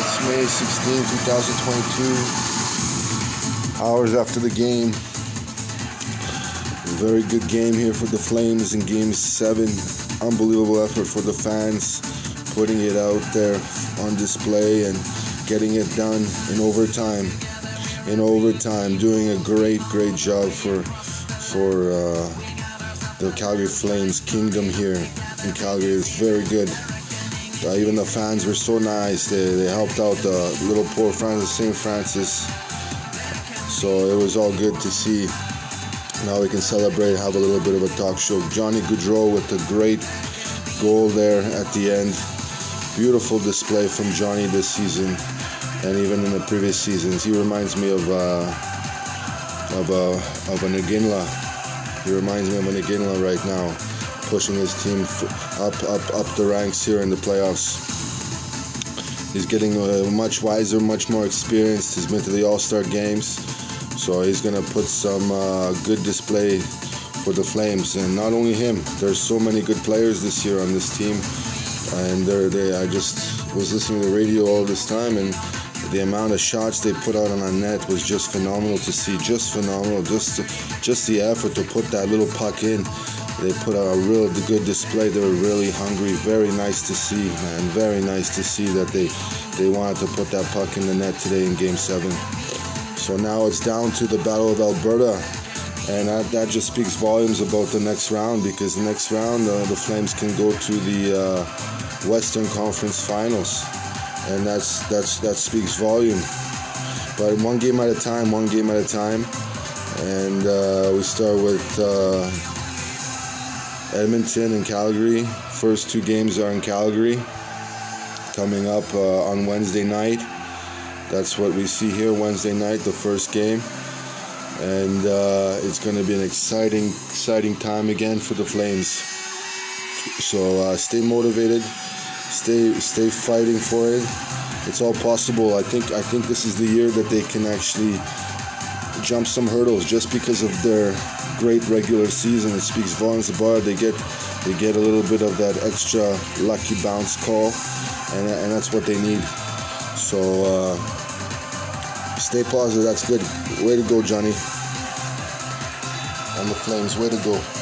It's May 16, 2022. Hours after the game. Very good game here for the Flames in game seven. Unbelievable effort for the fans, putting it out there on display and getting it done in overtime. In overtime, doing a great, great job for for uh, the Calgary Flames kingdom here in Calgary. It's very good. Uh, even the fans were so nice. They, they helped out the little poor friends of St. Francis. So it was all good to see. Now we can celebrate, have a little bit of a talk show. Johnny Gaudreau with the great goal there at the end. Beautiful display from Johnny this season, and even in the previous seasons. He reminds me of uh, of a uh, of an Iginla. He reminds me of an Iginla right now pushing his team up, up, up the ranks here in the playoffs. He's getting uh, much wiser, much more experienced. He's been to the All Star games, so he's gonna put some uh, good display for the Flames. And not only him, there's so many good players this year on this team. And they, I just was listening to the radio all this time, and the amount of shots they put out on our net was just phenomenal to see. Just phenomenal. Just, just the effort to put that little puck in they put out a real good display. They were really hungry. Very nice to see, man. Very nice to see that they they wanted to put that puck in the net today in Game Seven. So now it's down to the Battle of Alberta, and that, that just speaks volumes about the next round because the next round uh, the Flames can go to the uh, Western Conference Finals, and that's that's that speaks volume. But one game at a time, one game at a time, and uh, we start with uh, Edmonton and Calgary. First two games are in Calgary. Coming up uh, on Wednesday night. That's what we see here Wednesday night, the first game. And uh, it's going to be an exciting, exciting time again for the Flames. So uh, stay motivated, stay, stay fighting for it. It's all possible. I think, I think this is the year that they can actually jump some hurdles just because of their great regular season. It speaks volumes about it. They get they get a little bit of that extra lucky bounce call, and, and that's what they need. So uh, stay positive. That's good. Way to go, Johnny. And the Flames. Way to go.